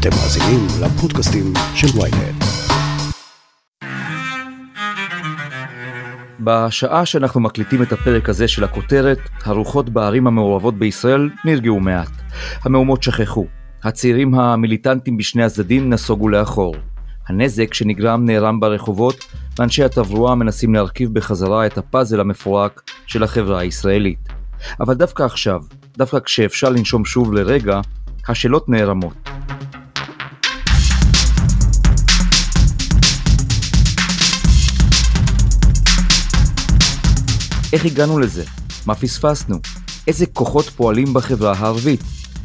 אתם מאזינים לפודקאסטים של ויינט. בשעה שאנחנו מקליטים את הפרק הזה של הכותרת, הרוחות בערים המעורבות בישראל נרגעו מעט. המהומות שכחו. הצעירים המיליטנטים בשני הצדדים נסוגו לאחור. הנזק שנגרם נערם ברחובות, ואנשי התברואה מנסים להרכיב בחזרה את הפאזל המפורק של החברה הישראלית. אבל דווקא עכשיו, דווקא כשאפשר לנשום שוב לרגע, השאלות נערמות. איך הגענו לזה? מה פספסנו? איזה כוחות פועלים בחברה הערבית?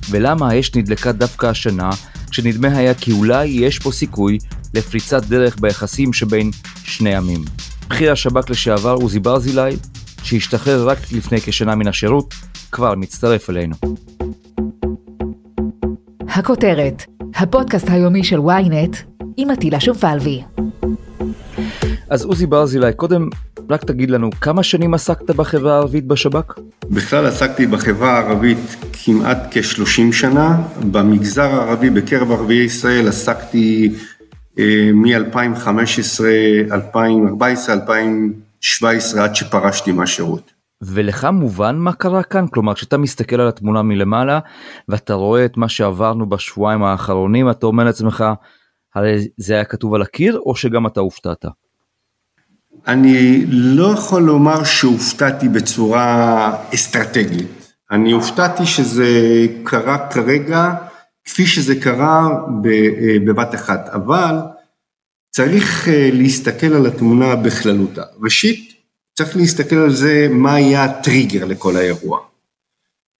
ולמה האש נדלקה דווקא השנה, כשנדמה היה כי אולי יש פה סיכוי לפריצת דרך ביחסים שבין שני עמים. בכיר השב"כ לשעבר עוזי ברזילי, שהשתחרר רק לפני כשנה מן השירות, כבר מצטרף אלינו. הכותרת, הפודקאסט היומי של ynet עם עטילה שומפלבי. אז עוזי ברזילי, קודם רק תגיד לנו, כמה שנים עסקת בחברה הערבית בשב"כ? בכלל עסקתי בחברה הערבית כמעט כ-30 שנה. במגזר הערבי, בקרב ערביי ישראל, עסקתי אה, מ-2015, 2014, 2017, עד שפרשתי מהשירות. ולך מובן מה קרה כאן? כלומר, כשאתה מסתכל על התמונה מלמעלה, ואתה רואה את מה שעברנו בשבועיים האחרונים, אתה אומר לעצמך, הרי זה היה כתוב על הקיר, או שגם אתה הופתעת? אני לא יכול לומר שהופתעתי בצורה אסטרטגית. אני הופתעתי שזה קרה כרגע כפי שזה קרה אה, בבת אחת, אבל צריך אה, להסתכל על התמונה בכללותה. ראשית, צריך להסתכל על זה מה היה הטריגר לכל האירוע.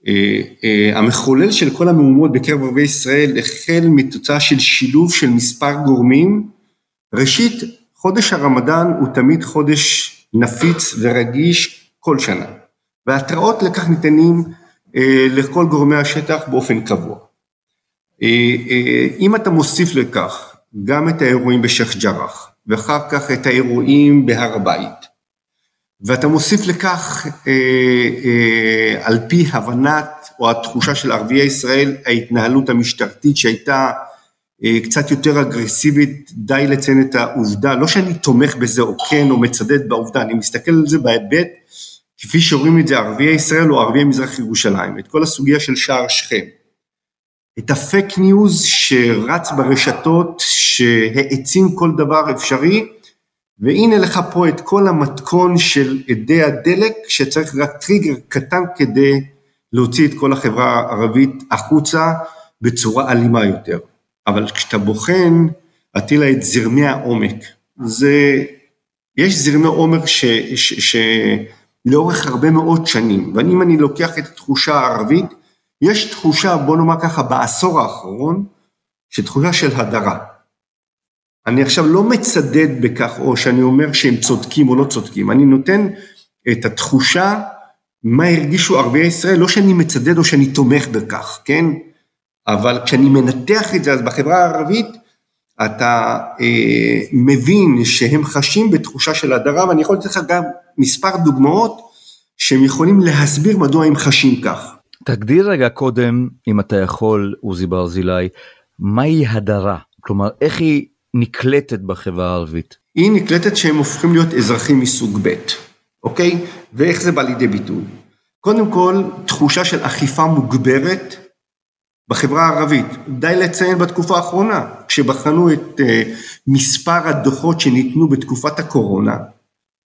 אה, המחולל של כל המהומות בקרב ערבי ישראל החל מתוצאה של שילוב של מספר גורמים. ראשית, חודש הרמדאן הוא תמיד חודש נפיץ ורגיש כל שנה, והתראות לכך ניתנים אה, לכל גורמי השטח באופן קבוע. אה, אה, אם אתה מוסיף לכך גם את האירועים בשייח' ג'ראח, ואחר כך את האירועים בהר הבית, ואתה מוסיף לכך אה, אה, על פי הבנת או התחושה של ערביי ישראל ההתנהלות המשטרתית שהייתה קצת יותר אגרסיבית, די לציין את העובדה, לא שאני תומך בזה או כן או מצדד בעובדה, אני מסתכל על זה בהיבט כפי שרואים את זה ערביי ישראל או ערביי מזרח ירושלים, את כל הסוגיה של שער שכם, את הפייק ניוז שרץ ברשתות, שהעצים כל דבר אפשרי, והנה לך פה את כל המתכון של אדי הדלק, שצריך רק טריגר קטן כדי להוציא את כל החברה הערבית החוצה בצורה אלימה יותר. אבל כשאתה בוחן, עטילה את זרמי העומק. זה, יש זרמי עומק שלאורך הרבה מאוד שנים, ואם אני לוקח את התחושה הערבית, יש תחושה, בוא נאמר ככה, בעשור האחרון, שתחושה של הדרה. אני עכשיו לא מצדד בכך, או שאני אומר שהם צודקים או לא צודקים, אני נותן את התחושה, מה הרגישו ערביי ישראל, לא שאני מצדד או שאני תומך בכך, כן? אבל כשאני מנתח את זה, אז בחברה הערבית אתה אה, מבין שהם חשים בתחושה של הדרה, ואני יכול לתת לך גם מספר דוגמאות שהם יכולים להסביר מדוע הם חשים כך. תגדיר רגע קודם, אם אתה יכול, עוזי ברזילי, מהי הדרה? כלומר, איך היא נקלטת בחברה הערבית? היא נקלטת שהם הופכים להיות אזרחים מסוג ב', אוקיי? ואיך זה בא לידי ביטוי? קודם כל, תחושה של אכיפה מוגברת בחברה הערבית. די לציין בתקופה האחרונה, כשבחנו את אה, מספר הדוחות שניתנו בתקופת הקורונה,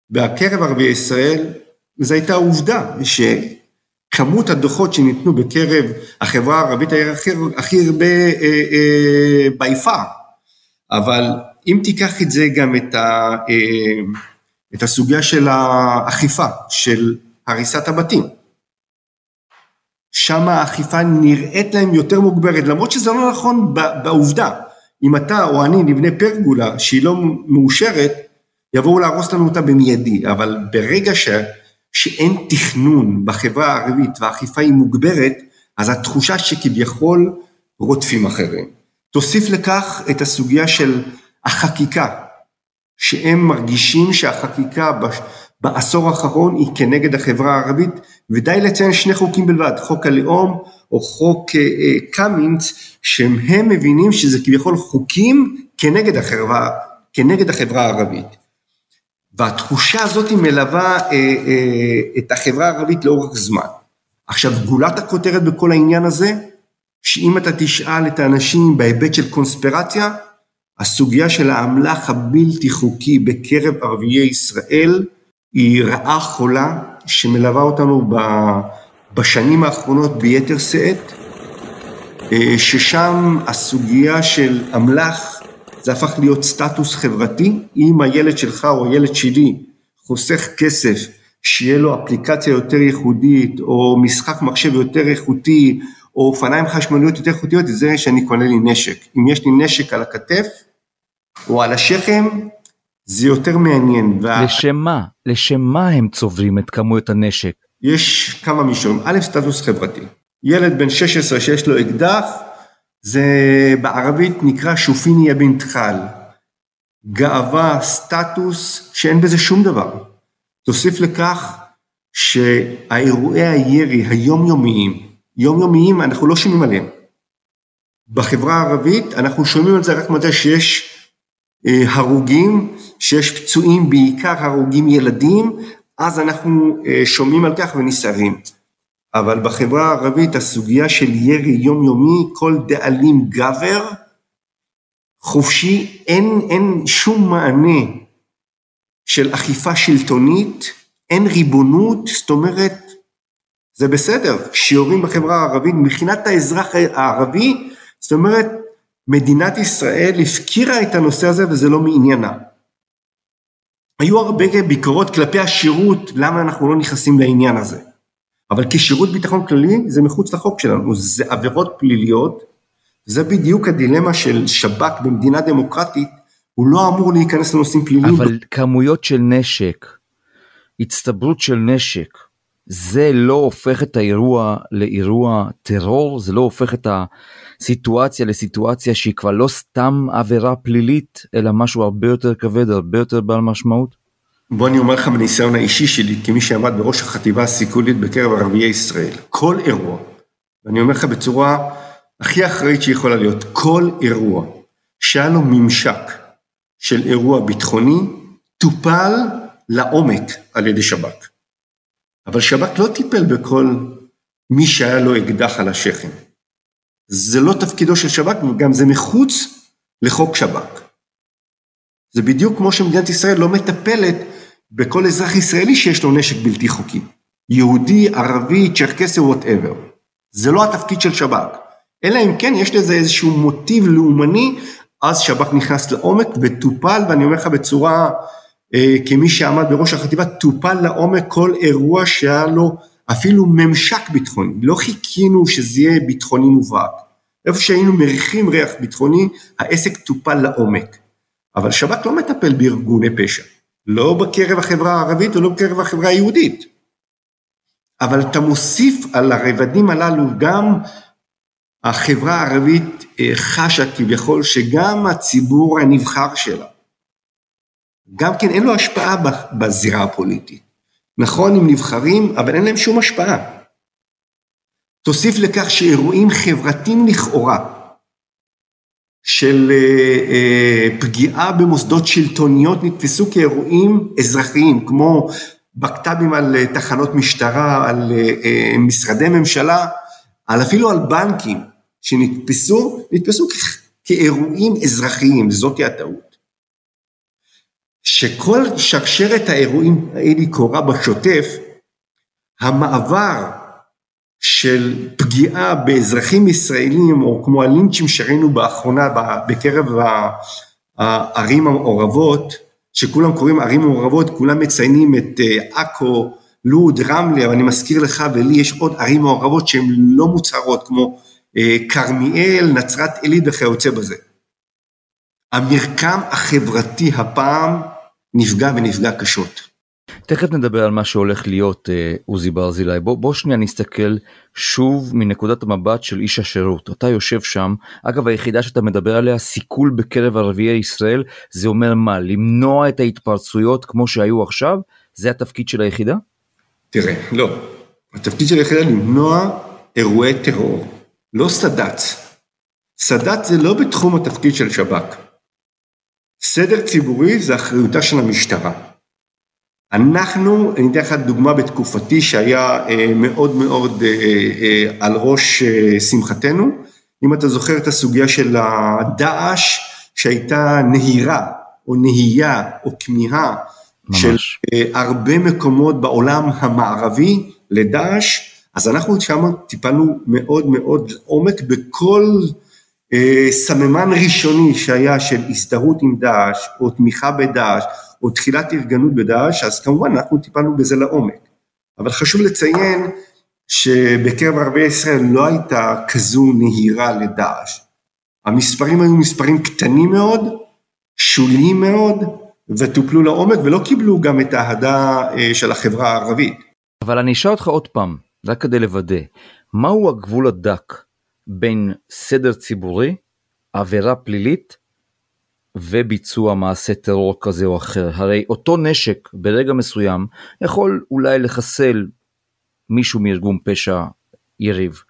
בקרב ערביי ישראל, זו הייתה עובדה שכמות הדוחות שניתנו בקרב החברה הערבית היה הכי, הכי הרבה בי אה, פאר. אבל אם תיקח את זה גם את, ה, אה, את הסוגיה של האכיפה, של הריסת הבתים, שם האכיפה נראית להם יותר מוגברת, למרות שזה לא נכון בעובדה. אם אתה או אני נבנה פרגולה שהיא לא מאושרת, יבואו להרוס לנו אותה במיידי, אבל ברגע ש, שאין תכנון בחברה הערבית והאכיפה היא מוגברת, אז התחושה שכביכול רודפים אחרים. תוסיף לכך את הסוגיה של החקיקה, שהם מרגישים שהחקיקה בעשור האחרון היא כנגד החברה הערבית, ודי לציין שני חוקים בלבד, חוק הלאום או חוק אה, אה, קמינץ, שהם הם מבינים שזה כביכול חוקים כנגד החברה, כנגד החברה הערבית. והתחושה הזאת מלווה אה, אה, את החברה הערבית לאורך זמן. עכשיו, גולת הכותרת בכל העניין הזה, שאם אתה תשאל את האנשים בהיבט של קונספירציה, הסוגיה של האמל"ח הבלתי חוקי בקרב ערביי ישראל היא רעה חולה שמלווה אותנו בשנים האחרונות ביתר שאת, אה, ששם הסוגיה של אמל"ח זה הפך להיות סטטוס חברתי, אם הילד שלך או הילד שלי חוסך כסף שיהיה לו אפליקציה יותר ייחודית או משחק מחשב יותר איכותי או אופניים חשמליות יותר איכותיות זה שאני קונה לי נשק. אם יש לי נשק על הכתף או על השכם זה יותר מעניין. וה... לשם מה? לשם מה הם צוברים את כמויות הנשק? יש כמה מישורים. א', סטטוס חברתי. ילד בן 16 שיש לו אקדח, זה בערבית נקרא שופיניה בן תחל. גאווה, סטטוס, שאין בזה שום דבר. תוסיף לכך שהאירועי הירי היומיומיים, יומיומיים אנחנו לא שומעים עליהם. בחברה הערבית אנחנו שומעים על זה רק מתי שיש הרוגים, שיש פצועים, בעיקר הרוגים ילדים, אז אנחנו אה, שומעים על כך ונסערים. אבל בחברה הערבית הסוגיה של ירי יומיומי, כל דאלים גבר, חופשי, אין, אין שום מענה של אכיפה שלטונית, אין ריבונות, זאת אומרת, זה בסדר, שיורים בחברה הערבית, מבחינת האזרח הערבי, זאת אומרת, מדינת ישראל הפקירה את הנושא הזה וזה לא מעניינה. היו הרבה ביקורות כלפי השירות, למה אנחנו לא נכנסים לעניין הזה. אבל כשירות ביטחון כללי זה מחוץ לחוק שלנו, זה עבירות פליליות, זה בדיוק הדילמה של שב"כ במדינה דמוקרטית, הוא לא אמור להיכנס לנושאים פליליים. אבל כמויות של נשק, הצטברות של נשק, זה לא הופך את האירוע לאירוע טרור, זה לא הופך את הסיטואציה לסיטואציה שהיא כבר לא סתם עבירה פלילית, אלא משהו הרבה יותר כבד, הרבה יותר בעל משמעות? בוא אני אומר לך מניסיון האישי שלי, כמי שעמד בראש החטיבה הסיכולית בקרב ערביי ישראל, כל אירוע, ואני אומר לך בצורה הכי אחראית שיכולה להיות, כל אירוע שהיה לו ממשק של אירוע ביטחוני, טופל לעומק על ידי שב"כ. אבל שב"כ לא טיפל בכל מי שהיה לו אקדח על השכם. זה לא תפקידו של שב"כ וגם זה מחוץ לחוק שב"כ. זה בדיוק כמו שמדינת ישראל לא מטפלת בכל אזרח ישראלי שיש לו נשק בלתי חוקי. יהודי, ערבי, צ'רקסי, whatever. זה לא התפקיד של שב"כ. אלא אם כן יש לזה איזשהו מוטיב לאומני, אז שב"כ נכנס לעומק וטופל, ואני אומר לך בצורה, כמי שעמד בראש החטיבה, טופל לעומק כל אירוע שהיה לו אפילו ממשק ביטחוני. לא חיכינו שזה יהיה ביטחוני מובהק. איפה שהיינו מריחים ריח ביטחוני, העסק טופל לעומק. אבל שב"כ לא מטפל בארגוני פשע. לא בקרב החברה הערבית ולא בקרב החברה היהודית. אבל אתה מוסיף על הרבדים הללו גם החברה הערבית אה, חשה כביכול שגם הציבור הנבחר שלה, גם כן אין לו השפעה בזירה הפוליטית. נכון, הם נבחרים, אבל אין להם שום השפעה. תוסיף לכך שאירועים חברתיים לכאורה, של אה, אה, פגיעה במוסדות שלטוניות נתפסו כאירועים אזרחיים, כמו בקת"בים על אה, תחנות משטרה, על משרדי ממשלה, על אפילו על בנקים שנתפסו, נתפסו כאירועים אזרחיים, זאתי הטעות. שכל שרשרת האירועים האלה קורה בשוטף, המעבר של פגיעה באזרחים ישראלים, או כמו הלינצ'ים שראינו באחרונה בקרב הערים המעורבות, שכולם קוראים ערים מעורבות, כולם מציינים את אה, עכו, לוד, רמלה, אבל אני מזכיר לך ולי יש עוד ערים מעורבות שהן לא מוצהרות, כמו אה, כרמיאל, נצרת עילית וכיוצא בזה. המרקם החברתי הפעם נפגע ונפגע קשות. תכף נדבר על מה שהולך להיות אה, עוזי ברזילי בוא, בוא שנייה נסתכל שוב מנקודת המבט של איש השירות אתה יושב שם אגב היחידה שאתה מדבר עליה סיכול בקרב ערביי ישראל זה אומר מה למנוע את ההתפרצויות כמו שהיו עכשיו זה התפקיד של היחידה? תראה לא התפקיד של היחידה למנוע אירועי טרור, לא סד"צ. סד"צ זה לא בתחום התפקיד של שב"כ. סדר ציבורי זה אחריותה של המשטרה. אנחנו, אני אתן לך דוגמה בתקופתי שהיה אה, מאוד מאוד אה, אה, על ראש שמחתנו, אם אתה זוכר את הסוגיה של הדאעש שהייתה נהירה או נהייה או כמיהה ממש. של הרבה מקומות בעולם המערבי לדאעש, אז אנחנו שם טיפלנו מאוד מאוד עומק בכל סממן ראשוני שהיה של הזדהות עם דאעש או תמיכה בדאעש או תחילת ארגנות בדאעש, אז כמובן אנחנו טיפלנו בזה לעומק. אבל חשוב לציין שבקרב ערביי ישראל לא הייתה כזו נהירה לדאעש. המספרים היו מספרים קטנים מאוד, שוליים מאוד, וטופלו לעומק ולא קיבלו גם את האהדה אה, של החברה הערבית. אבל אני אשאל אותך עוד פעם, רק כדי לוודא, מהו הגבול הדק בין סדר ציבורי, עבירה פלילית, וביצוע מעשה טרור כזה או אחר. הרי אותו נשק ברגע מסוים יכול אולי לחסל מישהו מארגון פשע יריב,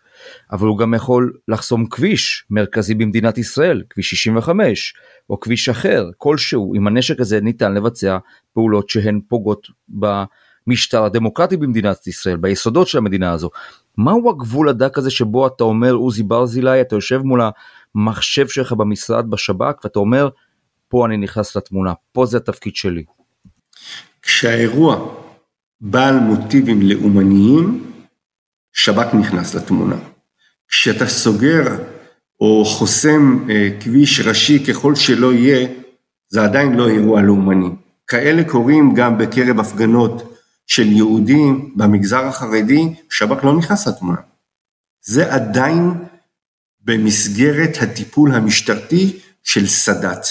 אבל הוא גם יכול לחסום כביש מרכזי במדינת ישראל, כביש 65, או כביש אחר, כלשהו. עם הנשק הזה ניתן לבצע פעולות שהן פוגעות במשטר הדמוקרטי במדינת ישראל, ביסודות של המדינה הזו. מהו הגבול הדק הזה שבו אתה אומר, עוזי ברזילי, אתה יושב מול המחשב שלך במשרד בשב"כ ואתה אומר, פה אני נכנס לתמונה, פה זה התפקיד שלי. כשהאירוע בעל מוטיבים לאומניים, שב"כ נכנס לתמונה. כשאתה סוגר או חוסם אה, כביש ראשי ככל שלא יהיה, זה עדיין לא אירוע לאומני. כאלה קורים גם בקרב הפגנות של יהודים במגזר החרדי, שב"כ לא נכנס לתמונה. זה עדיין במסגרת הטיפול המשטרתי של סאדאת.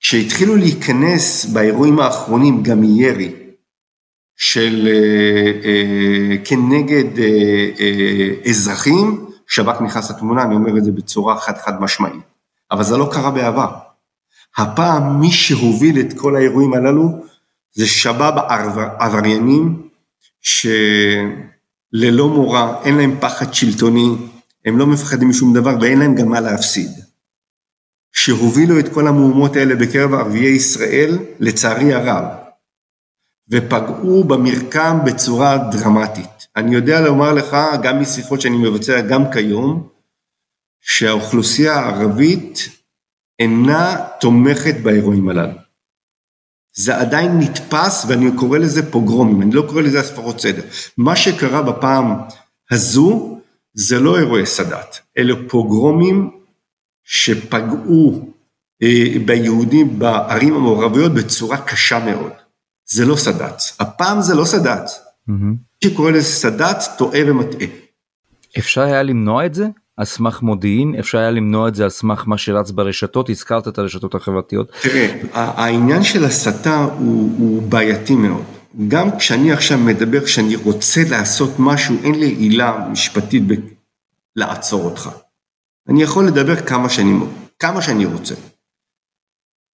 כשהתחילו להיכנס באירועים האחרונים גם ירי של אה, אה, כנגד אה, אזרחים, שב"כ נכנס לתמונה, אני אומר את זה בצורה חד חד משמעית, אבל זה לא קרה בעבר. הפעם מי שהוביל את כל האירועים הללו זה שב"ב עבריינים שללא מורא, אין להם פחד שלטוני, הם לא מפחדים משום דבר ואין להם גם מה להפסיד. שהובילו את כל המהומות האלה בקרב ערביי ישראל, לצערי הרב, ופגעו במרקם בצורה דרמטית. אני יודע לומר לך, גם משיחות שאני מבצע גם כיום, שהאוכלוסייה הערבית אינה תומכת באירועים הללו. זה עדיין נתפס ואני קורא לזה פוגרומים, אני לא קורא לזה הספרות סדר. מה שקרה בפעם הזו זה לא אירועי סאדאת, אלה פוגרומים שפגעו אה, ביהודים בערים המעורבויות בצורה קשה מאוד. זה לא סאדאת. הפעם זה לא סאדאת. מי שקורא לזה סאדאת טועה ומטעה. אפשר היה למנוע את זה? על סמך מודיעין אפשר היה למנוע את זה על סמך מה שרץ ברשתות הזכרת את הרשתות החברתיות. תראה העניין של הסתה הוא, הוא בעייתי מאוד גם כשאני עכשיו מדבר שאני רוצה לעשות משהו אין לי עילה משפטית ב- לעצור אותך. אני יכול לדבר כמה שאני, כמה שאני רוצה.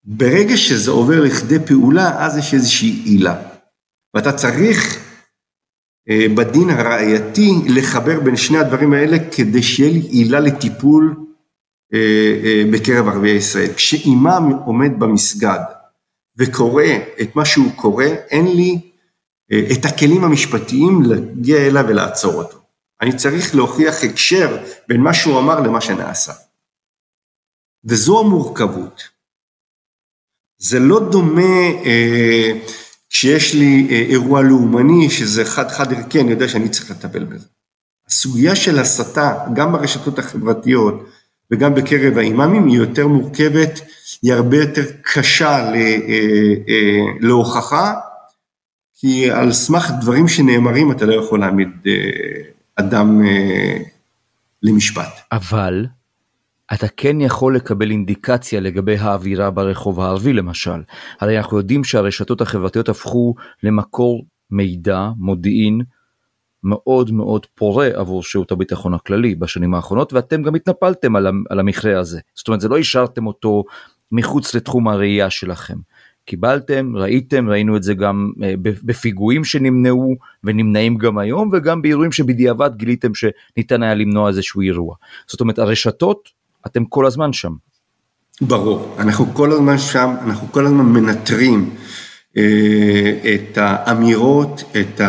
ברגע שזה עובר לכדי פעולה, אז יש איזושהי עילה. ואתה צריך בדין הראייתי לחבר בין שני הדברים האלה כדי שיהיה לי עילה לטיפול אה, אה, בקרב ערביי ישראל. כשאימאם עומד במסגד וקורא את מה שהוא קורא, אין לי את הכלים המשפטיים להגיע אליו ולעצור אותו. אני צריך להוכיח הקשר בין מה שהוא אמר למה שנעשה. וזו המורכבות. זה לא דומה אה, כשיש לי אה, אירוע לאומני שזה חד חד ערכי, אני יודע שאני צריך לטפל בזה. הסוגיה של הסתה, גם ברשתות החברתיות וגם בקרב האימאמים, היא יותר מורכבת, היא הרבה יותר קשה אה, אה, להוכחה, כי על סמך דברים שנאמרים אתה לא יכול להעמיד אדם למשפט. אבל אתה כן יכול לקבל אינדיקציה לגבי האווירה ברחוב הערבי למשל. הרי אנחנו יודעים שהרשתות החברתיות הפכו למקור מידע, מודיעין, מאוד מאוד פורה עבור שירות הביטחון הכללי בשנים האחרונות ואתם גם התנפלתם על המכרה הזה. זאת אומרת זה לא השארתם אותו מחוץ לתחום הראייה שלכם. קיבלתם, ראיתם, ראינו את זה גם אה, בפיגועים שנמנעו ונמנעים גם היום וגם באירועים שבדיעבד גיליתם שניתן היה למנוע איזשהו אירוע. זאת אומרת הרשתות, אתם כל הזמן שם. ברור, אנחנו כל הזמן שם, אנחנו כל הזמן מנטרים אה, את האמירות, את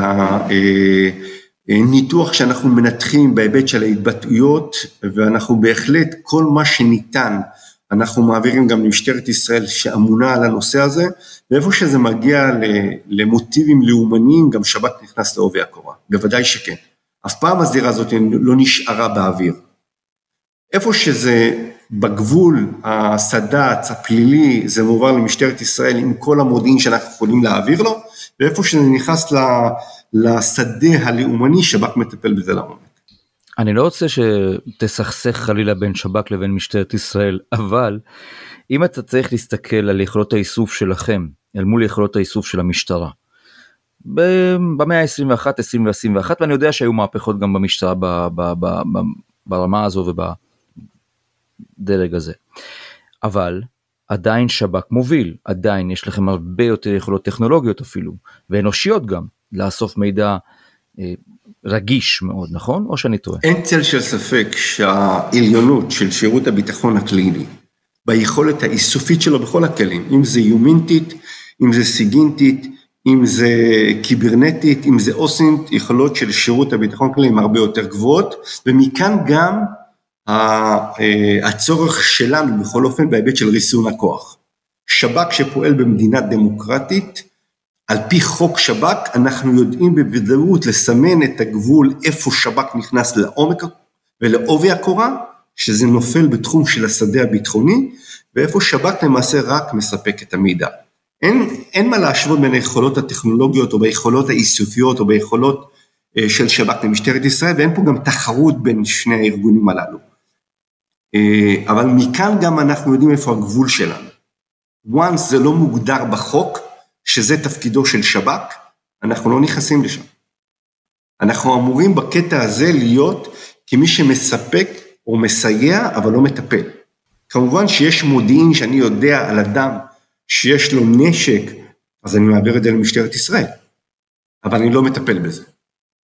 הניתוח אה, שאנחנו מנתחים בהיבט של ההתבטאויות ואנחנו בהחלט כל מה שניתן אנחנו מעבירים גם למשטרת ישראל שאמונה על הנושא הזה, ואיפה שזה מגיע למוטיבים לאומניים, גם שב"כ נכנס לעובי הקורה, בוודאי שכן. אף פעם הזירה הזאת לא נשארה באוויר. איפה שזה בגבול הסד"צ, הפלילי, זה מועבר למשטרת ישראל עם כל המודיעין שאנחנו יכולים להעביר לו, ואיפה שזה נכנס לשדה הלאומני, שב"כ מטפל בזה לעומק. אני לא רוצה שתסכסך חלילה בין שב"כ לבין משטרת ישראל, אבל אם אתה צריך להסתכל על יכולות האיסוף שלכם אל מול יכולות האיסוף של המשטרה. במאה ה-21, 20 ו-21, ואני יודע שהיו מהפכות גם במשטרה ברמה הזו ובדרג הזה. אבל עדיין שב"כ מוביל, עדיין יש לכם הרבה יותר יכולות טכנולוגיות אפילו, ואנושיות גם, לאסוף מידע אה, רגיש מאוד, נכון? או שאני טועה? אין צל של ספק שהעליונות של שירות הביטחון הקליני ביכולת האיסופית שלו בכל הכלים, אם זה יומינטית, אם זה סיגינטית, אם זה קיברנטית, אם זה אוסינט, יכולות של שירות הביטחון הכללי הן הרבה יותר גבוהות, ומכאן גם הצורך שלנו בכל אופן בהיבט של ריסון הכוח. שב"כ שפועל במדינה דמוקרטית, על פי חוק שב"כ אנחנו יודעים בוודאות לסמן את הגבול איפה שב"כ נכנס לעומק ולעובי הקורה, שזה נופל בתחום של השדה הביטחוני, ואיפה שב"כ למעשה רק מספק את המידע. אין, אין מה להשוות בין היכולות הטכנולוגיות או ביכולות האיסופיות או ביכולות אה, של שב"כ למשטרת ישראל, ואין פה גם תחרות בין שני הארגונים הללו. אה, אבל מכאן גם אנחנו יודעים איפה הגבול שלנו. once זה לא מוגדר בחוק, שזה תפקידו של שב"כ, אנחנו לא נכנסים לשם. אנחנו אמורים בקטע הזה להיות כמי שמספק או מסייע, אבל לא מטפל. כמובן שיש מודיעין שאני יודע על אדם שיש לו נשק, אז אני מעביר את זה למשטרת ישראל, אבל אני לא מטפל בזה.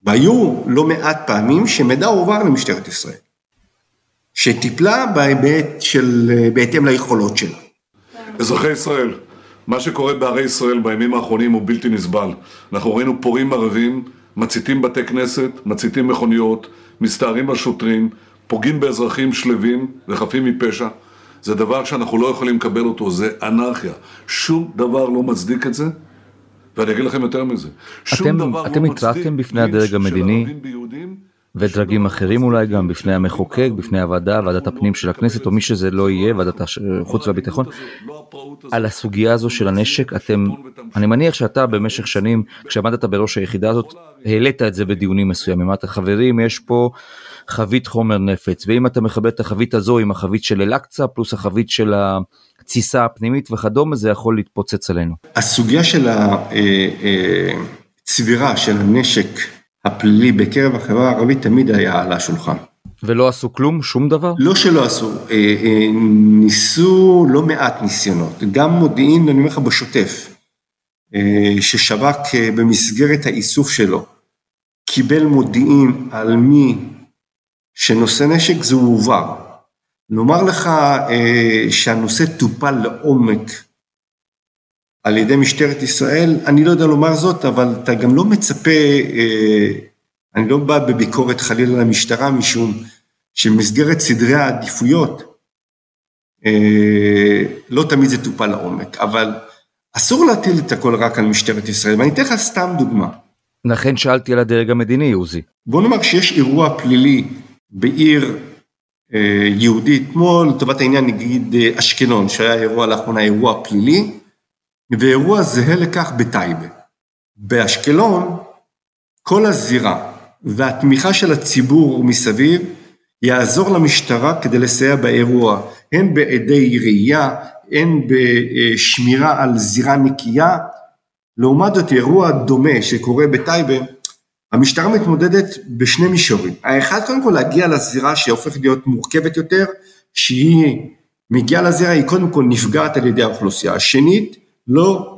והיו לא מעט פעמים שמידע הועבר למשטרת ישראל, שטיפלה בהיבט של, בהתאם ליכולות שלה. אזרחי ישראל, מה שקורה בערי ישראל בימים האחרונים הוא בלתי נסבל. אנחנו ראינו פורעים ערבים, מציתים בתי כנסת, מציתים מכוניות, מסתערים על שוטרים, פוגעים באזרחים שלווים וחפים מפשע. זה דבר שאנחנו לא יכולים לקבל אותו, זה אנרכיה. שום דבר לא מצדיק את זה, ואני אגיד לכם יותר מזה. אתם, אתם לא התרעתם בפני הדרג המדיני ודרגים אחרים אולי גם בפני המחוקק, בפני הוועדה, ועדת הפנים של הכנסת או מי שזה לא יהיה, ועדת החוץ והביטחון, על הסוגיה הזו של הנשק אתם, אני מניח שאתה במשך שנים כשעמדת בראש היחידה הזאת העלית את זה בדיונים מסוימים, אמרת חברים יש פה חבית חומר נפץ ואם אתה מכבד את החבית הזו עם החבית של אל-אקצא פלוס החבית של התסיסה הפנימית וכדומה זה יכול להתפוצץ עלינו. הסוגיה של הצבירה אה, אה, של הנשק הפלילי בקרב החברה הערבית תמיד היה על השולחן. ולא עשו כלום? שום דבר? לא שלא עשו, אה, אה, ניסו לא מעט ניסיונות, גם מודיעין, אני אומר לך בשוטף, אה, ששב"כ במסגרת האיסוף שלו קיבל מודיעין על מי שנושא נשק זה הועבר. לומר לך שהנושא טופל לעומק על ידי משטרת ישראל, אני לא יודע לומר זאת, אבל אתה גם לא מצפה, אה, אני לא בא בביקורת חלילה למשטרה, משום שבמסגרת סדרי העדיפויות, אה, לא תמיד זה טופל לעומק, אבל אסור להטיל את הכל רק על משטרת ישראל, ואני אתן לך סתם דוגמה. לכן שאלתי על הדרג המדיני, עוזי. בוא נאמר שיש אירוע פלילי בעיר אה, יהודית, כמו לטובת העניין נגיד אשקלון, שהיה אירוע לאחרונה אירוע פלילי, ואירוע זהה לכך בטייבה. באשקלון, כל הזירה והתמיכה של הציבור מסביב יעזור למשטרה כדי לסייע באירוע, הן בעדי ראייה, הן בשמירה על זירה נקייה. לעומת זאת אירוע דומה שקורה בטייבה, המשטרה מתמודדת בשני מישורים. האחד קודם כל להגיע לזירה שהופכת להיות מורכבת יותר, שהיא מגיעה לזירה, היא קודם כל נפגעת על ידי האוכלוסייה. השנית, לא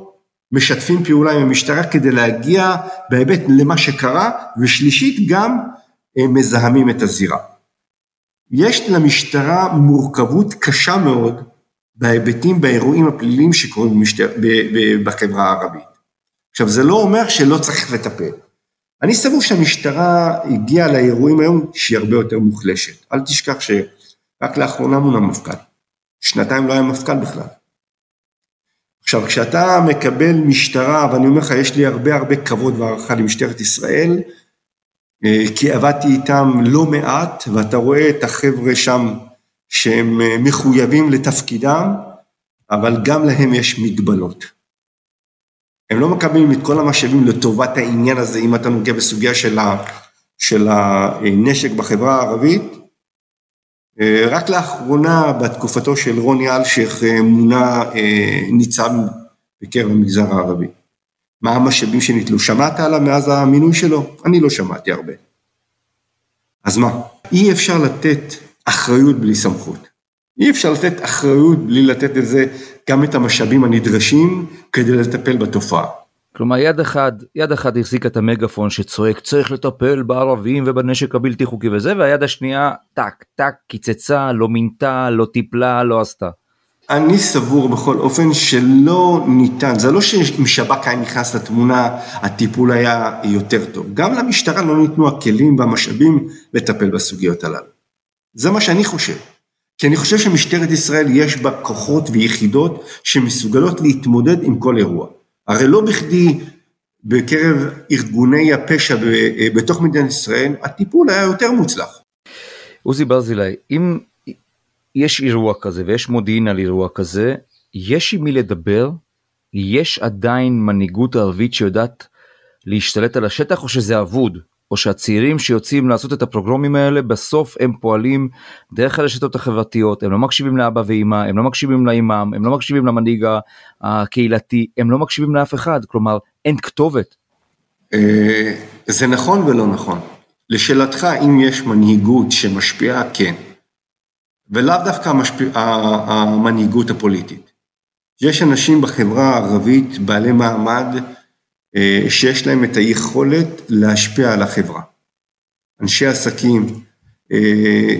משתפים פעולה עם המשטרה כדי להגיע בהיבט למה שקרה, ושלישית גם מזהמים את הזירה. יש למשטרה מורכבות קשה מאוד בהיבטים, באירועים הפליליים שקורים במשטר, בחברה הערבית. עכשיו, זה לא אומר שלא צריך לטפל. אני סבור שהמשטרה הגיעה לאירועים היום שהיא הרבה יותר מוחלשת. אל תשכח שרק לאחרונה מונה מפכ"ל. שנתיים לא היה מפכ"ל בכלל. עכשיו, כשאתה מקבל משטרה, ואני אומר לך, יש לי הרבה הרבה כבוד והערכה למשטרת ישראל, אה, כי עבדתי איתם לא מעט, ואתה רואה את החבר'ה שם שהם אה, מחויבים לתפקידם, אבל גם להם יש מגבלות. הם לא מקבלים את כל המשאבים לטובת העניין הזה, אם אתה נוגע בסוגיה של, ה, של הנשק בחברה הערבית. אה, רק לאחרונה, בתקופתו של רוני אלשיך, מונה ניצב בקרב המגזר הערבי. מה המשאבים שניתנו. שמעת עליו מאז המינוי שלו? אני לא שמעתי הרבה. אז מה? אי אפשר לתת אחריות בלי סמכות. אי אפשר לתת אחריות בלי לתת לזה גם את המשאבים הנדרשים כדי לטפל בתופעה. כלומר יד אחד, יד אחד החזיקה את המגפון שצועק צריך לטפל בערבים ובנשק הבלתי חוקי וזה והיד השנייה טק טק קיצצה לא מינתה לא טיפלה לא עשתה. אני סבור בכל אופן שלא ניתן, זה לא שאם שב"כ היה נכנס לתמונה הטיפול היה יותר טוב, גם למשטרה לא ניתנו הכלים והמשאבים לטפל בסוגיות הללו. זה מה שאני חושב. כי אני חושב שמשטרת ישראל יש בה כוחות ויחידות שמסוגלות להתמודד עם כל אירוע. הרי לא בכדי בקרב ארגוני הפשע בתוך מדינת ישראל, הטיפול היה יותר מוצלח. עוזי ברזילי, אם יש אירוע כזה ויש מודיעין על אירוע כזה, יש עם מי לדבר? יש עדיין מנהיגות ערבית שיודעת להשתלט על השטח או שזה אבוד? או שהצעירים שיוצאים לעשות את הפרוגרומים האלה בסוף הם פועלים דרך הרשתות החברתיות, הם לא מקשיבים לאבא ואמא, הם לא מקשיבים לאימם, הם לא מקשיבים למנהיג הקהילתי, הם לא מקשיבים לאף אחד, כלומר אין כתובת. אה, זה נכון ולא נכון. לשאלתך, אם יש מנהיגות שמשפיעה, כן. ולאו דווקא המשפ... המנהיגות הפוליטית. יש אנשים בחברה הערבית, בעלי מעמד, שיש להם את היכולת להשפיע על החברה. אנשי עסקים אה,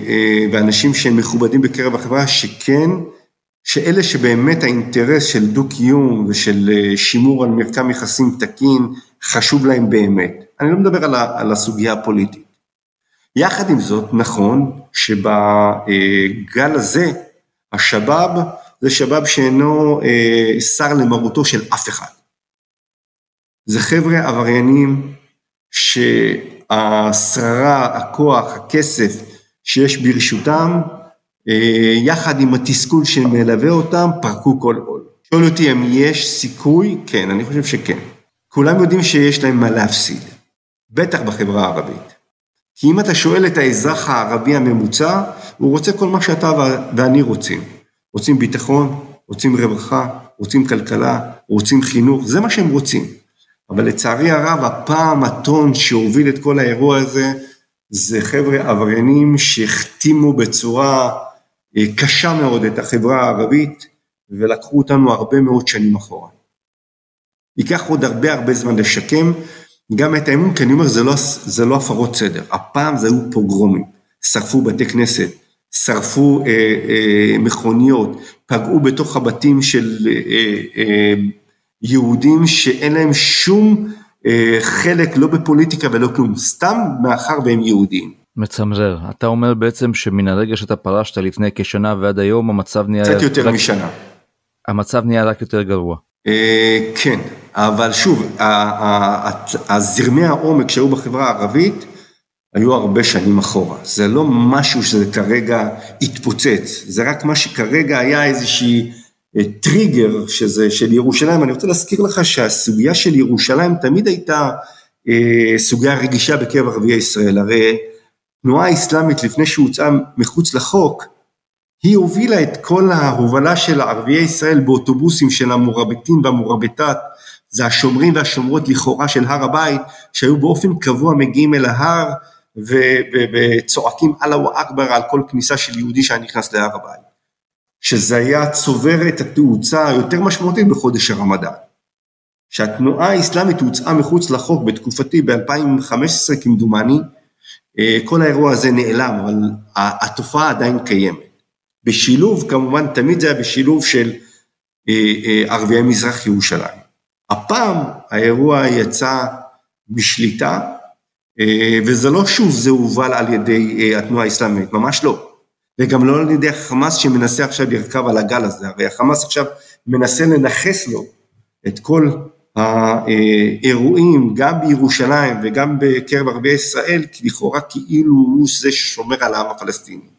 אה, ואנשים שהם מכובדים בקרב החברה, שכן, שאלה שבאמת האינטרס של דו-קיום ושל שימור על מרקם יחסים תקין, חשוב להם באמת. אני לא מדבר על הסוגיה הפוליטית. יחד עם זאת, נכון שבגל הזה, השבאב זה שבאב שאינו אה, שר למרותו של אף אחד. זה חבר'ה עבריינים שהשררה, הכוח, הכסף שיש ברשותם, אה, יחד עם התסכול שמלווה אותם, פרקו כל עול. שואל אותי אם יש סיכוי? כן, אני חושב שכן. כולם יודעים שיש להם מה להפסיד, בטח בחברה הערבית. כי אם אתה שואל את האזרח הערבי הממוצע, הוא רוצה כל מה שאתה ואני רוצים. רוצים ביטחון, רוצים רווחה, רוצים כלכלה, רוצים חינוך, זה מה שהם רוצים. אבל לצערי הרב, הפעם הטון שהוביל את כל האירוע הזה, זה חבר'ה עבריינים שהחתימו בצורה אה, קשה מאוד את החברה הערבית, ולקחו אותנו הרבה מאוד שנים אחורה. ייקח עוד הרבה הרבה זמן לשקם, גם את האמון, כי אני אומר, זה לא, זה לא הפרות סדר. הפעם זה היו פוגרומים. שרפו בתי כנסת, שרפו אה, אה, מכוניות, פגעו בתוך הבתים של אה, אה, יהודים שאין להם שום אה, חלק, לא בפוליטיקה ולא כלום, סתם מאחר והם יהודים. מצמרר. אתה אומר בעצם שמן הרגע שאתה פרשת לפני כשנה ועד היום המצב נהיה... קצת יותר רק... משנה. המצב נהיה רק יותר גרוע. אה, כן, אבל שוב, הזרמי העומק שהיו בחברה הערבית היו הרבה שנים אחורה. זה לא משהו שזה כרגע התפוצץ, זה רק מה שכרגע היה איזושהי טריגר שזה של ירושלים. אני רוצה להזכיר לך שהסוגיה של ירושלים תמיד הייתה אה, סוגיה רגישה בקרב ערביי ישראל. הרי תנועה האסלאמית לפני שהוצאה מחוץ לחוק, היא הובילה את כל ההובלה של ערביי ישראל באוטובוסים של המורביטים והמורביטת, זה השומרים והשומרות לכאורה של הר הבית, שהיו באופן קבוע מגיעים אל ההר וצועקים אללהו אכבר על כל כניסה של יהודי שהיה נכנס להר הבית. שזה היה צובר את התאוצה היותר משמעותית בחודש הרמדאן. כשהתנועה האסלאמית הוצאה מחוץ לחוק בתקופתי ב-2015 כמדומני, אה, כל האירוע הזה נעלם, אבל התופעה עדיין קיימת. בשילוב, כמובן תמיד זה היה בשילוב של אה, אה, ערביי מזרח ירושלים. הפעם האירוע יצא משליטה, וזה לא שוב זה הובל על ידי התנועה האסלאמית, ממש לא. וגם לא על ידי החמאס שמנסה עכשיו לרכב על הגל הזה, הרי החמאס עכשיו מנסה לנכס לו את כל האירועים, גם בירושלים וגם בקרב ערביי ישראל, כי לכאורה כאילו הוא זה ששומר על העם הפלסטיני.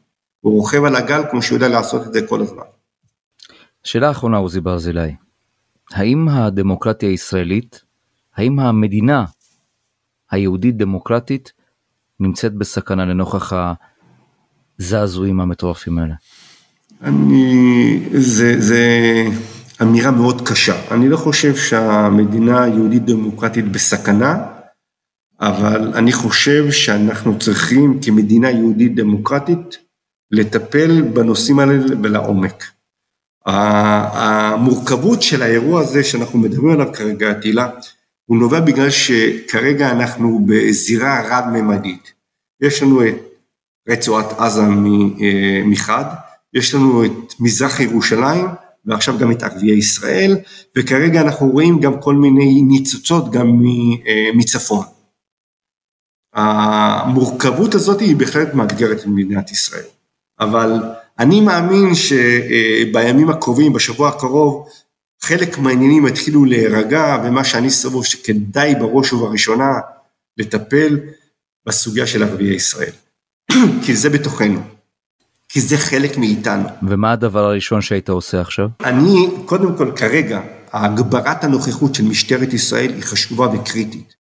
הוא רוכב על הגל כמו שהוא יודע לעשות את זה כל הזמן. שאלה אחרונה עוזי ברזילי, האם הדמוקרטיה הישראלית, האם המדינה היהודית דמוקרטית נמצאת בסכנה לנוכח הזעזועים המטורפים האלה? אני, זה, זה אמירה מאוד קשה. אני לא חושב שהמדינה היהודית דמוקרטית בסכנה, אבל אני חושב שאנחנו צריכים כמדינה יהודית דמוקרטית לטפל בנושאים האלה ולעומק. המורכבות של האירוע הזה שאנחנו מדברים עליו כרגע, תהילה, הוא נובע בגלל שכרגע אנחנו בזירה רב-ממדית. יש לנו את רצועת עזה אה, מחד, יש לנו את מזרח ירושלים ועכשיו גם את ערביי ישראל, וכרגע אנחנו רואים גם כל מיני ניצוצות גם אה, מצפון. המורכבות הזאת היא בהחלט מאתגרת את ישראל, אבל אני מאמין שבימים הקרובים, בשבוע הקרוב, חלק מהעניינים יתחילו להירגע, ומה שאני סבור שכדאי בראש ובראשונה לטפל בסוגיה של ערביי ישראל. כי זה בתוכנו, כי זה חלק מאיתנו. ומה הדבר הראשון שהיית עושה עכשיו? אני, קודם כל, כרגע, הגברת הנוכחות של משטרת ישראל היא חשובה וקריטית.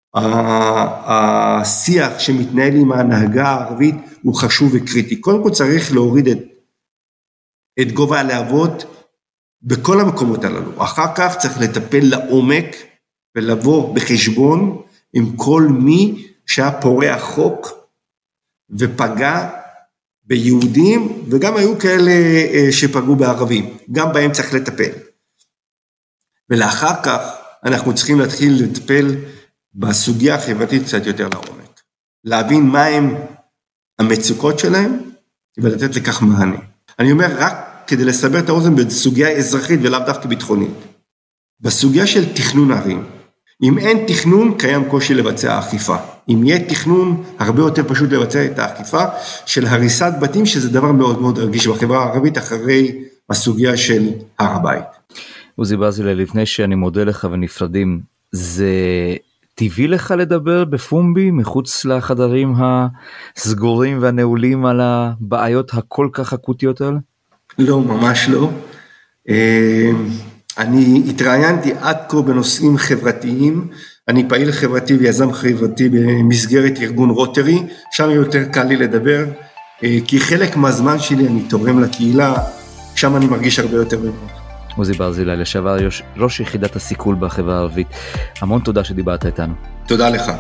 השיח שמתנהל עם ההנהגה הערבית הוא חשוב וקריטי. קודם כל צריך להוריד את, את גובה הלהבות בכל המקומות הללו. אחר כך צריך לטפל לעומק ולבוא בחשבון עם כל מי שהיה פורע חוק ופגע ביהודים, וגם היו כאלה אה, שפגעו בערבים, גם בהם צריך לטפל. ולאחר כך אנחנו צריכים להתחיל לטפל בסוגיה החברתית קצת יותר לעומק. להבין מהם המצוקות שלהם ולתת לכך מענה. אני אומר רק כדי לסבר את האוזן בסוגיה אזרחית ולאו דווקא ביטחונית. בסוגיה של תכנון ערים, אם אין תכנון, קיים קושי לבצע אכיפה. אם יהיה תכנון, הרבה יותר פשוט לבצע את האכיפה של הריסת בתים, שזה דבר מאוד מאוד רגיש בחברה הערבית אחרי הסוגיה של הר הבית. עוזי ברזילי, לפני שאני מודה לך ונפרדים, זה טבעי לך לדבר בפומבי מחוץ לחדרים הסגורים והנעולים על הבעיות הכל כך אקוטיות האלה? לא, ממש לא. אה, אני התראיינתי עד כה בנושאים חברתיים, אני פעיל חברתי ויזם חברתי במסגרת ארגון רוטרי, שם יותר קל לי לדבר, אה, כי חלק מהזמן שלי אני תורם לקהילה, שם אני מרגיש הרבה יותר בנוח. עוזי ברזילי, לשעבר ראש יחידת הסיכול בחברה הערבית, המון תודה שדיברת איתנו. תודה לך.